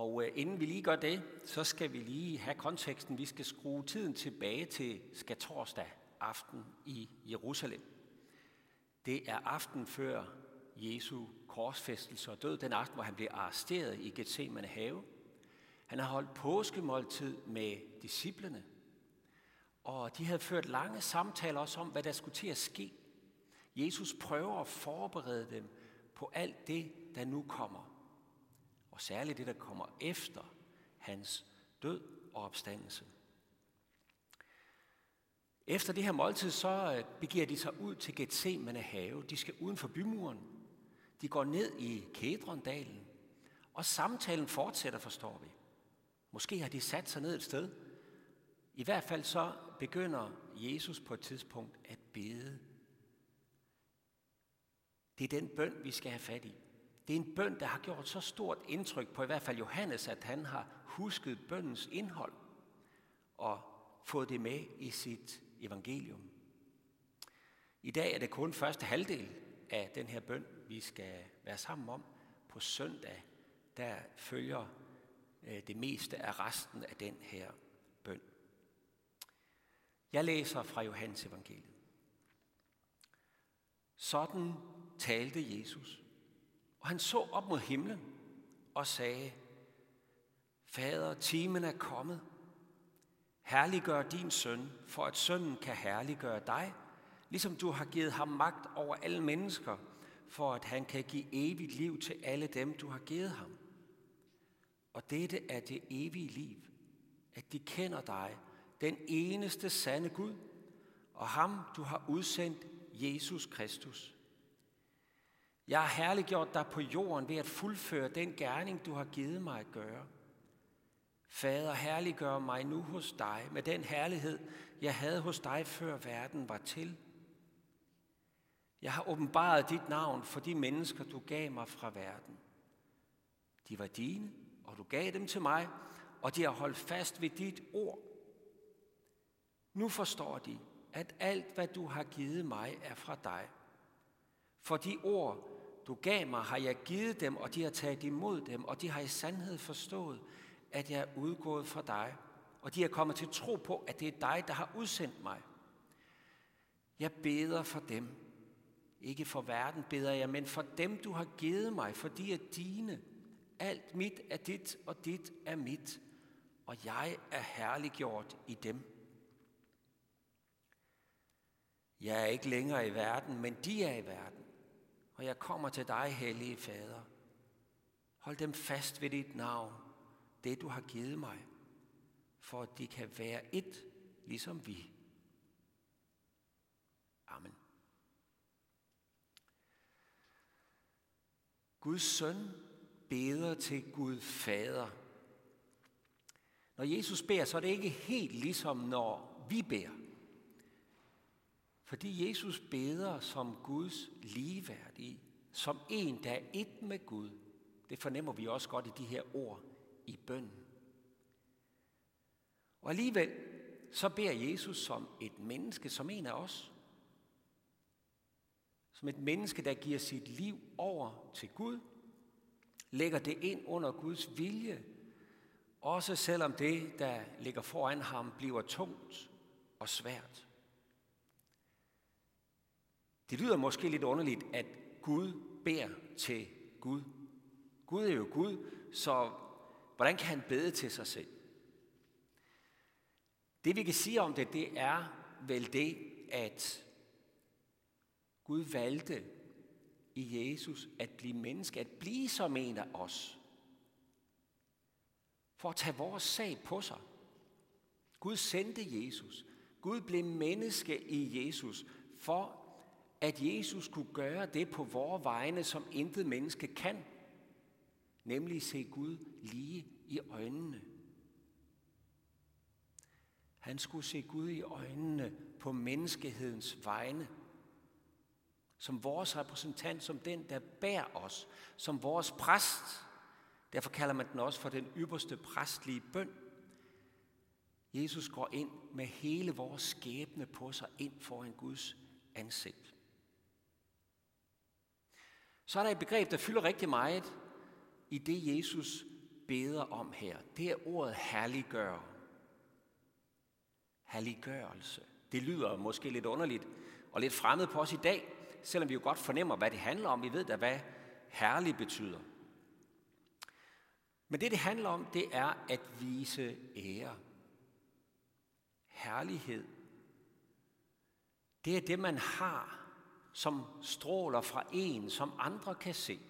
Og øh, inden vi lige gør det, så skal vi lige have konteksten. Vi skal skrue tiden tilbage til skatorsdag aften i Jerusalem. Det er aften før Jesu korsfæstelse og død, den aften, hvor han blev arresteret i Gethsemane have. Han har holdt påskemåltid med disciplene, og de havde ført lange samtaler også om, hvad der skulle til at ske. Jesus prøver at forberede dem på alt det, der nu kommer. Og særligt det, der kommer efter hans død og opstandelse. Efter det her måltid, så øh, begiver de sig ud til Gethsemane have. De skal uden for bymuren. De går ned i Kedrondalen. Og samtalen fortsætter, forstår vi. Måske har de sat sig ned et sted. I hvert fald så begynder Jesus på et tidspunkt at bede. Det er den bøn, vi skal have fat i. Det er en bøn, der har gjort så stort indtryk på i hvert fald Johannes, at han har husket bøndens indhold og fået det med i sit evangelium. I dag er det kun første halvdel af den her bøn, vi skal være sammen om. På søndag, der følger øh, det meste af resten af den her bøn. Jeg læser fra Johannes evangeliet. Sådan talte Jesus, og han så op mod himlen og sagde, Fader, timen er kommet. Herliggør din søn, for at sønnen kan herliggøre dig, ligesom du har givet ham magt over alle mennesker, for at han kan give evigt liv til alle dem, du har givet ham. Og dette er det evige liv, at de kender dig, den eneste sande Gud, og ham du har udsendt, Jesus Kristus. Jeg har herliggjort dig på jorden ved at fuldføre den gerning, du har givet mig at gøre. Fader, herliggør mig nu hos dig med den herlighed, jeg havde hos dig, før verden var til. Jeg har åbenbaret dit navn for de mennesker, du gav mig fra verden. De var dine, og du gav dem til mig, og de har holdt fast ved dit ord. Nu forstår de, at alt, hvad du har givet mig, er fra dig. For de ord, du gav mig, har jeg givet dem, og de har taget imod dem, og de har i sandhed forstået, at jeg er udgået fra dig, og de er kommet til tro på, at det er dig, der har udsendt mig. Jeg beder for dem. Ikke for verden beder jeg, men for dem, du har givet mig, for de er dine. Alt mit er dit, og dit er mit, og jeg er herliggjort i dem. Jeg er ikke længere i verden, men de er i verden. Og jeg kommer til dig, hellige Fader. Hold dem fast ved dit navn, det du har givet mig, for at de kan være et, ligesom vi. Amen. Guds søn beder til Gud Fader. Når Jesus beder, så er det ikke helt ligesom når vi beder. Fordi Jesus beder som Guds ligeværdige, som en, der er et med Gud. Det fornemmer vi også godt i de her ord i bønden. Og alligevel så beder Jesus som et menneske, som en af os. Som et menneske, der giver sit liv over til Gud, lægger det ind under Guds vilje, også selvom det, der ligger foran ham, bliver tungt og svært. Det lyder måske lidt underligt, at Gud beder til Gud. Gud er jo Gud, så hvordan kan han bede til sig selv? Det vi kan sige om det, det er vel det, at Gud valgte i Jesus at blive menneske, at blive som en af os. For at tage vores sag på sig. Gud sendte Jesus. Gud blev menneske i Jesus for at Jesus kunne gøre det på vores vegne, som intet menneske kan, nemlig se Gud lige i øjnene. Han skulle se Gud i øjnene på menneskehedens vegne. Som vores repræsentant, som den, der bærer os. Som vores præst. Derfor kalder man den også for den ypperste præstlige bøn. Jesus går ind med hele vores skæbne på sig ind foran Guds ansigt så er der et begreb, der fylder rigtig meget i det, Jesus beder om her, det er ordet herliggør. Herliggørelse. Det lyder måske lidt underligt og lidt fremmed på os i dag, selvom vi jo godt fornemmer, hvad det handler om. Vi ved da, hvad herlig betyder. Men det, det handler om, det er at vise ære. Herlighed. Det er det, man har, som stråler fra en, som andre kan se.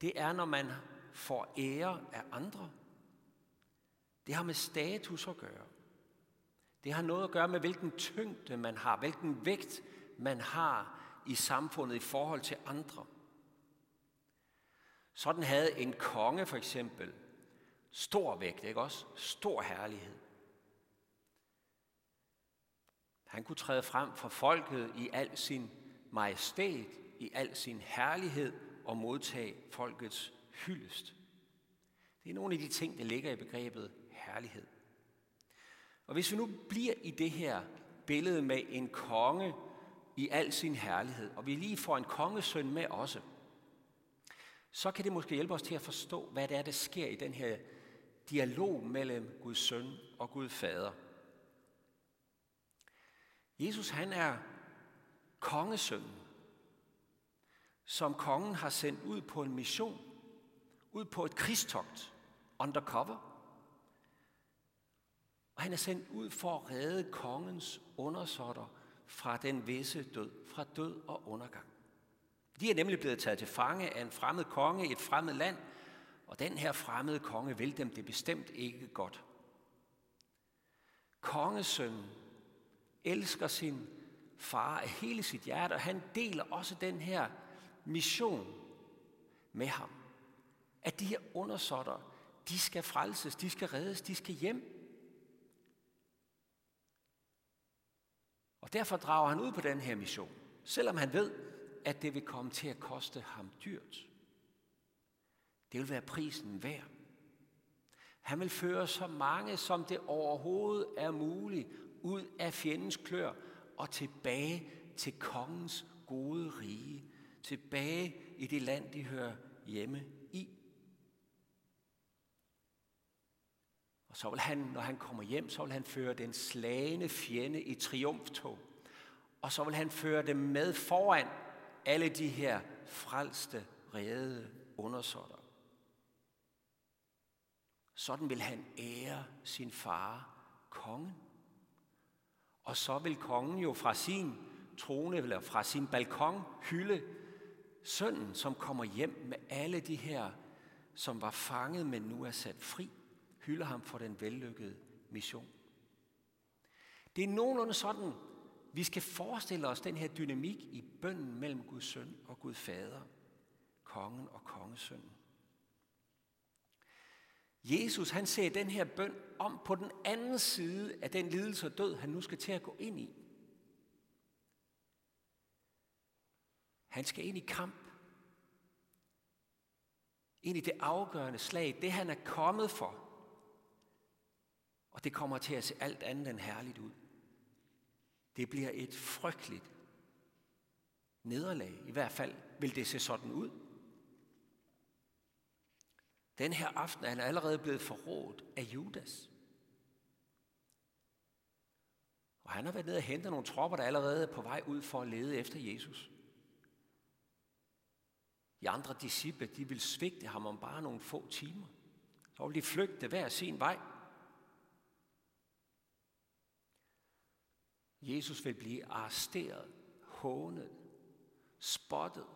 Det er, når man får ære af andre. Det har med status at gøre. Det har noget at gøre med, hvilken tyngde man har, hvilken vægt man har i samfundet i forhold til andre. Sådan havde en konge for eksempel stor vægt, ikke også? Stor herlighed. Han kunne træde frem for folket i al sin majestæt, i al sin herlighed og modtage folkets hyldest. Det er nogle af de ting, der ligger i begrebet herlighed. Og hvis vi nu bliver i det her billede med en konge i al sin herlighed, og vi lige får en kongesøn med også, så kan det måske hjælpe os til at forstå, hvad det er, der sker i den her dialog mellem Guds søn og Gud fader. Jesus han er kongesønnen, som kongen har sendt ud på en mission, ud på et krigstogt, undercover. Og han er sendt ud for at redde kongens undersåtter fra den visse død, fra død og undergang. De er nemlig blevet taget til fange af en fremmed konge i et fremmed land, og den her fremmede konge vil dem det bestemt ikke godt. Kongesønnen elsker sin far af hele sit hjerte, og han deler også den her mission med ham. At de her undersåtter, de skal frelses, de skal reddes, de skal hjem. Og derfor drager han ud på den her mission, selvom han ved, at det vil komme til at koste ham dyrt. Det vil være prisen værd. Han vil føre så mange, som det overhovedet er muligt, ud af fjendens klør og tilbage til kongens gode rige. Tilbage i det land, de hører hjemme i. Og så vil han, når han kommer hjem, så vil han føre den slagende fjende i triumftog. Og så vil han føre dem med foran alle de her frelste, redede undersåtter. Sådan vil han ære sin far, kongen. Og så vil kongen jo fra sin trone eller fra sin balkon hylde sønnen, som kommer hjem med alle de her, som var fanget, men nu er sat fri. Hylder ham for den vellykkede mission. Det er nogenlunde sådan, vi skal forestille os den her dynamik i bønden mellem Guds søn og Gud fader, kongen og kongesønnen. Jesus han ser den her bøn om på den anden side af den lidelse og død, han nu skal til at gå ind i. Han skal ind i kamp. Ind i det afgørende slag, det han er kommet for. Og det kommer til at se alt andet end herligt ud. Det bliver et frygteligt nederlag. I hvert fald vil det se sådan ud. Den her aften er han allerede blevet forrådt af Judas. Og han har været nede og hentet nogle tropper, der allerede er på vej ud for at lede efter Jesus. De andre disciple, de vil svigte ham om bare nogle få timer. Så vil de flygte hver sin vej. Jesus vil blive arresteret, hånet, spottet,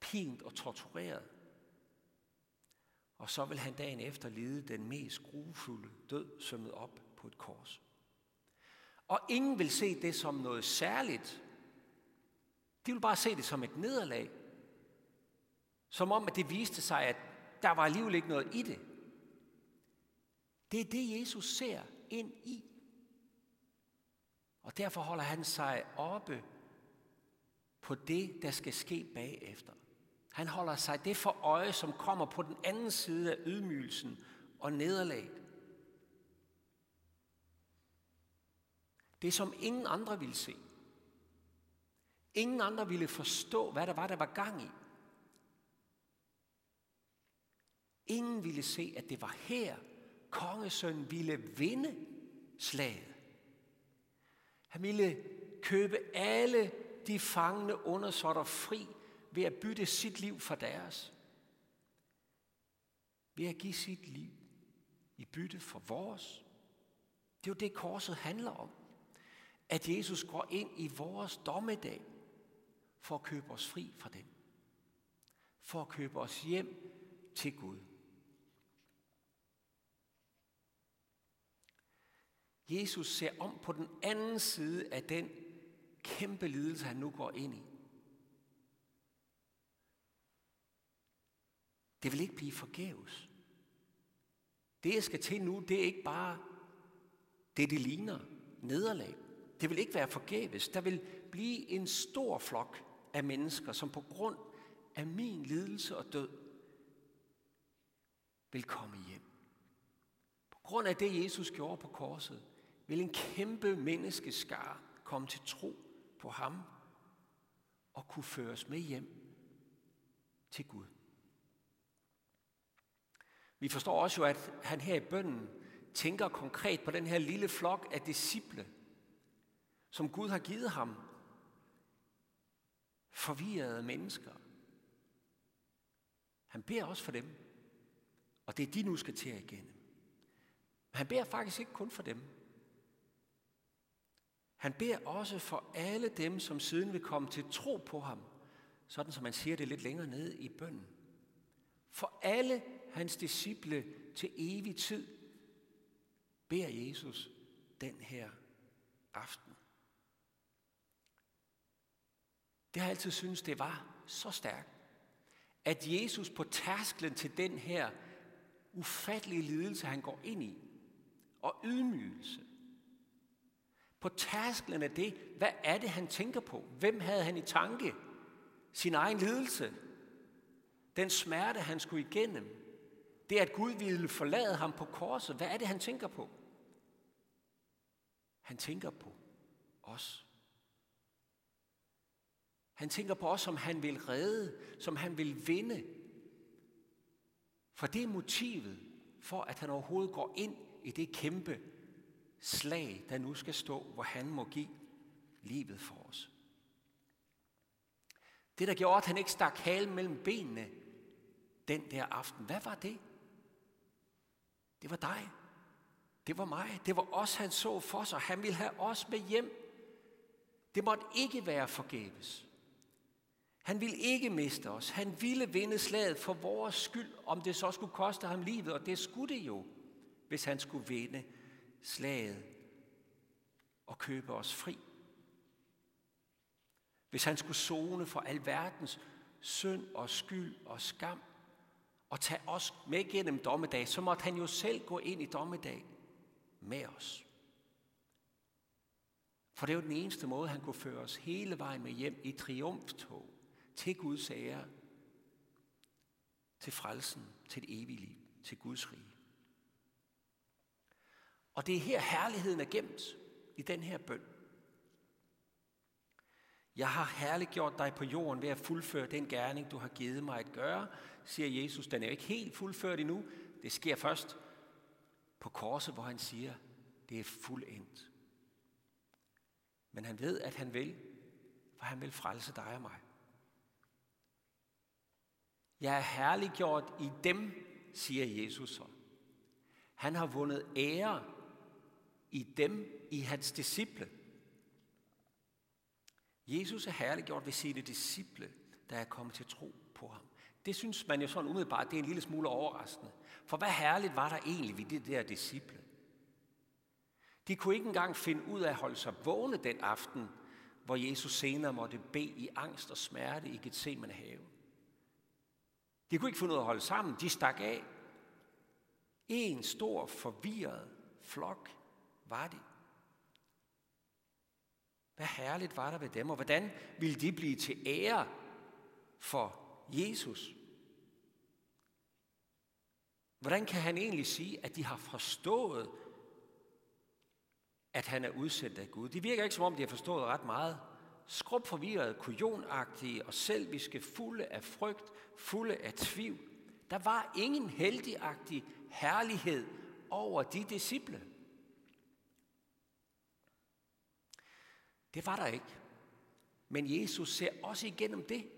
pint og tortureret. Og så vil han dagen efter lide den mest grufulde død sømmet op på et kors. Og ingen vil se det som noget særligt. De vil bare se det som et nederlag. Som om, at det viste sig, at der var alligevel ikke noget i det. Det er det, Jesus ser ind i. Og derfor holder han sig oppe på det, der skal ske bagefter. Han holder sig det for øje, som kommer på den anden side af ydmygelsen og nederlaget. Det som ingen andre ville se. Ingen andre ville forstå, hvad der var, der var gang i. Ingen ville se, at det var her, kongesøn ville vinde slaget. Han ville købe alle de fangne undersåtter fri ved at bytte sit liv for deres. Ved at give sit liv i bytte for vores. Det er jo det, korset handler om. At Jesus går ind i vores dommedag for at købe os fri fra den. For at købe os hjem til Gud. Jesus ser om på den anden side af den kæmpe lidelse, han nu går ind i. Det vil ikke blive forgæves. Det, jeg skal til nu, det er ikke bare det, det ligner, nederlag. Det vil ikke være forgæves. Der vil blive en stor flok af mennesker, som på grund af min lidelse og død vil komme hjem. På grund af det, Jesus gjorde på korset, vil en kæmpe menneskeskar komme til tro på ham og kunne føres med hjem til Gud. Vi forstår også jo, at han her i bønden tænker konkret på den her lille flok af disciple, som Gud har givet ham. Forvirrede mennesker. Han beder også for dem, og det er de nu skal til at igennem. Men han beder faktisk ikke kun for dem. Han beder også for alle dem, som siden vil komme til tro på ham, sådan som man siger det lidt længere nede i bønden. For alle hans disciple til evig tid, beder Jesus den her aften. Det har jeg altid syntes, det var så stærkt, at Jesus på tærsklen til den her ufattelige lidelse, han går ind i, og ydmygelse, på tærsklen af det, hvad er det, han tænker på? Hvem havde han i tanke? Sin egen lidelse? Den smerte, han skulle igennem? Det, at Gud ville forlade ham på korset, hvad er det, han tænker på? Han tænker på os. Han tænker på os, som han vil redde, som han vil vinde. For det er motivet for, at han overhovedet går ind i det kæmpe slag, der nu skal stå, hvor han må give livet for os. Det, der gjorde, at han ikke stak halen mellem benene den der aften, hvad var det? Det var dig. Det var mig. Det var os, han så for sig. Han ville have os med hjem. Det måtte ikke være forgæves. Han ville ikke miste os. Han ville vinde slaget for vores skyld, om det så skulle koste ham livet, og det skulle det jo, hvis han skulle vinde slaget og købe os fri. Hvis han skulle zone for alverdens synd og skyld og skam, og tage os med gennem dommedag, så måtte han jo selv gå ind i dommedag med os. For det er den eneste måde, han kunne føre os hele vejen med hjem i triumftog til Guds ære, til frelsen, til det evige liv, til Guds rige. Og det er her herligheden er gemt i den her bøn. Jeg har herliggjort dig på jorden ved at fuldføre den gerning, du har givet mig at gøre, siger Jesus. Den er jo ikke helt fuldført endnu. Det sker først på korset, hvor han siger, det er fuldendt. Men han ved, at han vil, for han vil frelse dig og mig. Jeg er herliggjort i dem, siger Jesus så. Han har vundet ære i dem, i hans disciple. Jesus er herliggjort ved sine disciple, der er kommet til tro på ham. Det synes man jo sådan umiddelbart, det er en lille smule overraskende. For hvad herligt var der egentlig ved de der disciple? De kunne ikke engang finde ud af at holde sig vågne den aften, hvor Jesus senere måtte bede i angst og smerte i Gethsemane have. De kunne ikke finde ud af at holde sammen, de stak af. En stor forvirret flok var de. Hvad herligt var der ved dem, og hvordan ville de blive til ære for Jesus? Hvordan kan han egentlig sige, at de har forstået, at han er udsendt af Gud? Det virker ikke som om, de har forstået ret meget. Skrub forvirret, kujonagtige og selviske, fulde af frygt, fulde af tvivl. Der var ingen heldigagtig herlighed over de disciple. Det var der ikke. Men Jesus ser også igennem det.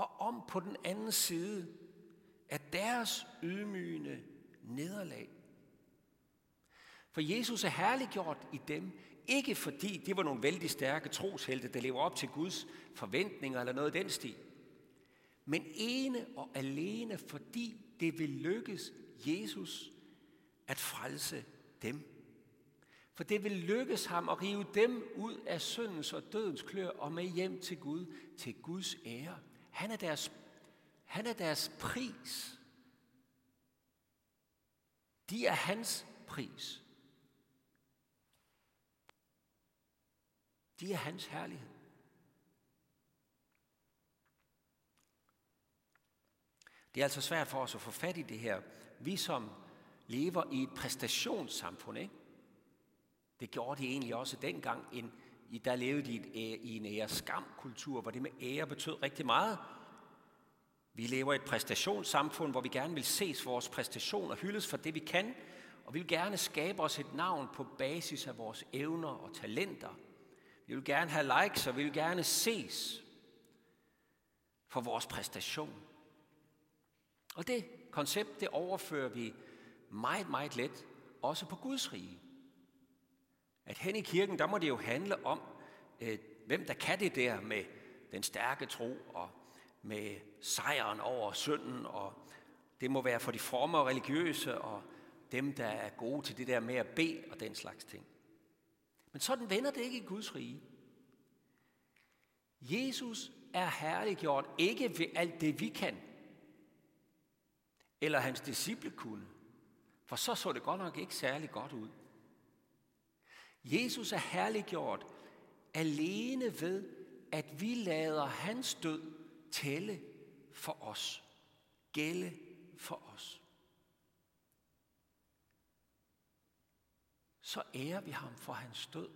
Og om på den anden side af deres ydmygende nederlag. For Jesus er herliggjort i dem, ikke fordi de var nogle vældig stærke troshelte, der lever op til Guds forventninger eller noget af den stil. Men ene og alene fordi det vil lykkes Jesus at frelse dem. For det vil lykkes ham at rive dem ud af syndens og dødens klør og med hjem til Gud, til Guds ære. Han er deres, han er deres pris. De er hans pris. De er hans herlighed. Det er altså svært for os at få fat i det her. Vi som lever i et præstationssamfund, ikke? Det gjorde de egentlig også dengang. En, der levede de i en ære-skam-kultur, hvor det med ære betød rigtig meget. Vi lever i et præstationssamfund, hvor vi gerne vil ses for vores præstation og hyldes for det, vi kan, og vi vil gerne skabe os et navn på basis af vores evner og talenter. Vi vil gerne have likes, og vi vil gerne ses for vores præstation. Og det koncept, det overfører vi meget, meget let også på Guds rige. At hen i kirken, der må det jo handle om, øh, hvem der kan det der med den stærke tro og med sejren over synden, og det må være for de former og religiøse og dem, der er gode til det der med at bede og den slags ting. Men sådan vender det ikke i Guds rige. Jesus er herliggjort ikke ved alt det, vi kan, eller hans disciple kunne, for så så det godt nok ikke særlig godt ud. Jesus er herliggjort alene ved, at vi lader hans død tælle for os, gælde for os. Så ærer vi ham for hans død,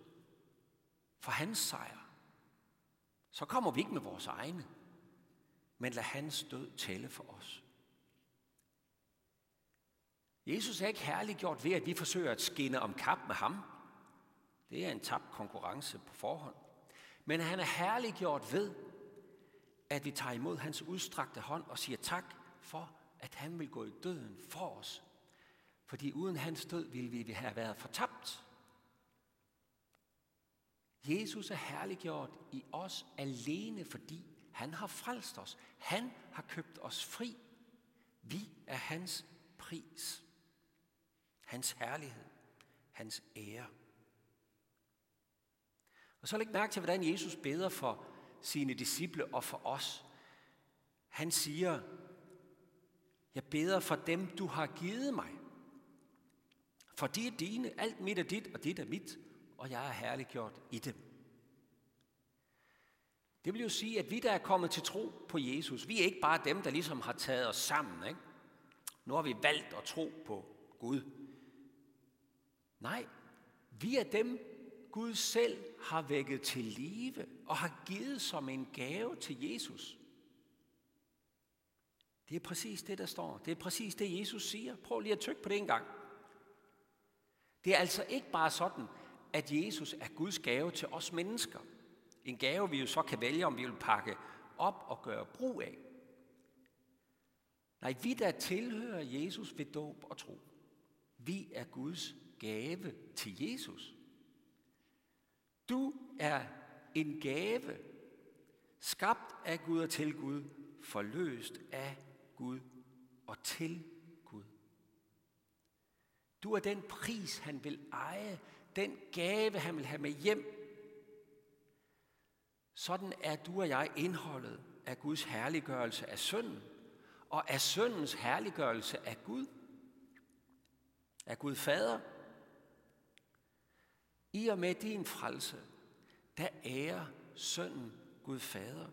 for hans sejr. Så kommer vi ikke med vores egne, men lad hans død tælle for os. Jesus er ikke herliggjort ved, at vi forsøger at skinne om kap med ham. Det er en tabt konkurrence på forhånd. Men han er herliggjort ved, at vi tager imod hans udstrakte hånd og siger tak for, at han vil gå i døden for os. Fordi uden hans død ville vi have været fortabt. Jesus er herliggjort i os alene, fordi han har frelst os. Han har købt os fri. Vi er hans pris. Hans herlighed. Hans ære. Og så læg mærke til, hvordan Jesus beder for sine disciple og for os. Han siger, jeg beder for dem, du har givet mig. For de er dine, alt mit er dit, og dit er mit, og jeg er herliggjort i dem. Det vil jo sige, at vi, der er kommet til tro på Jesus, vi er ikke bare dem, der ligesom har taget os sammen. Ikke? Nu har vi valgt at tro på Gud. Nej, vi er dem, Gud selv har vækket til live og har givet som en gave til Jesus. Det er præcis det, der står. Det er præcis det, Jesus siger. Prøv lige at tykke på det en gang. Det er altså ikke bare sådan, at Jesus er Guds gave til os mennesker. En gave, vi jo så kan vælge, om vi vil pakke op og gøre brug af. Nej, vi der tilhører Jesus ved dåb og tro. Vi er Guds gave til Jesus. Du er en gave, skabt af Gud og til Gud, forløst af Gud og til Gud. Du er den pris, han vil eje, den gave, han vil have med hjem. Sådan er du og jeg indholdet af Guds herliggørelse af sønnen, og af syndens herliggørelse af Gud. Af Gud Fader, i og med din frelse, der ærer sønnen Gud Fader.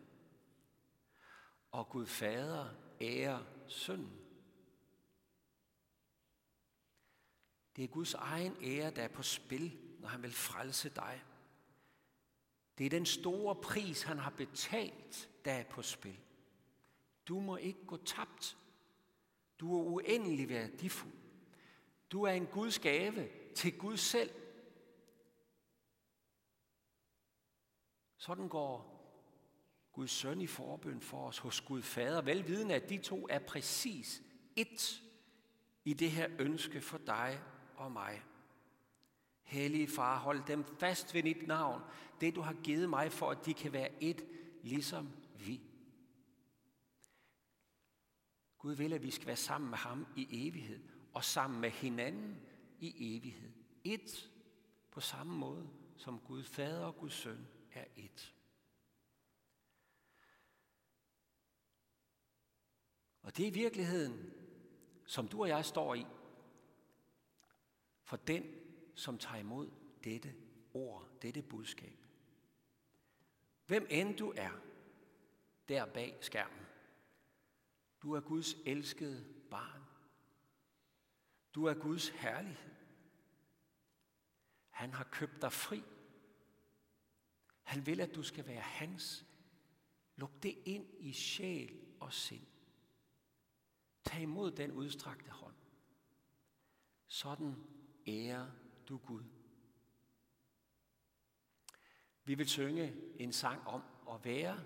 Og Gud Fader ærer sønnen. Det er Guds egen ære, der er på spil, når han vil frelse dig. Det er den store pris, han har betalt, der er på spil. Du må ikke gå tabt Du er uendelig værdifuld. Du er en Guds gave til Gud selv. Sådan går Guds søn i forbøn for os hos Gud Fader, velvidende at de to er præcis ét i det her ønske for dig og mig. Hellige far, hold dem fast ved dit navn, det du har givet mig for, at de kan være ét, ligesom vi. Gud vil, at vi skal være sammen med ham i evighed, og sammen med hinanden i evighed. Et på samme måde, som Gud Fader og Guds Søn er et. Og det er virkeligheden, som du og jeg står i, for den, som tager imod dette ord, dette budskab. Hvem end du er, der bag skærmen. Du er Guds elskede barn. Du er Guds herlighed. Han har købt dig fri. Han vil, at du skal være hans. Luk det ind i sjæl og sind. Tag imod den udstrakte hånd. Sådan ærer du Gud. Vi vil synge en sang om at være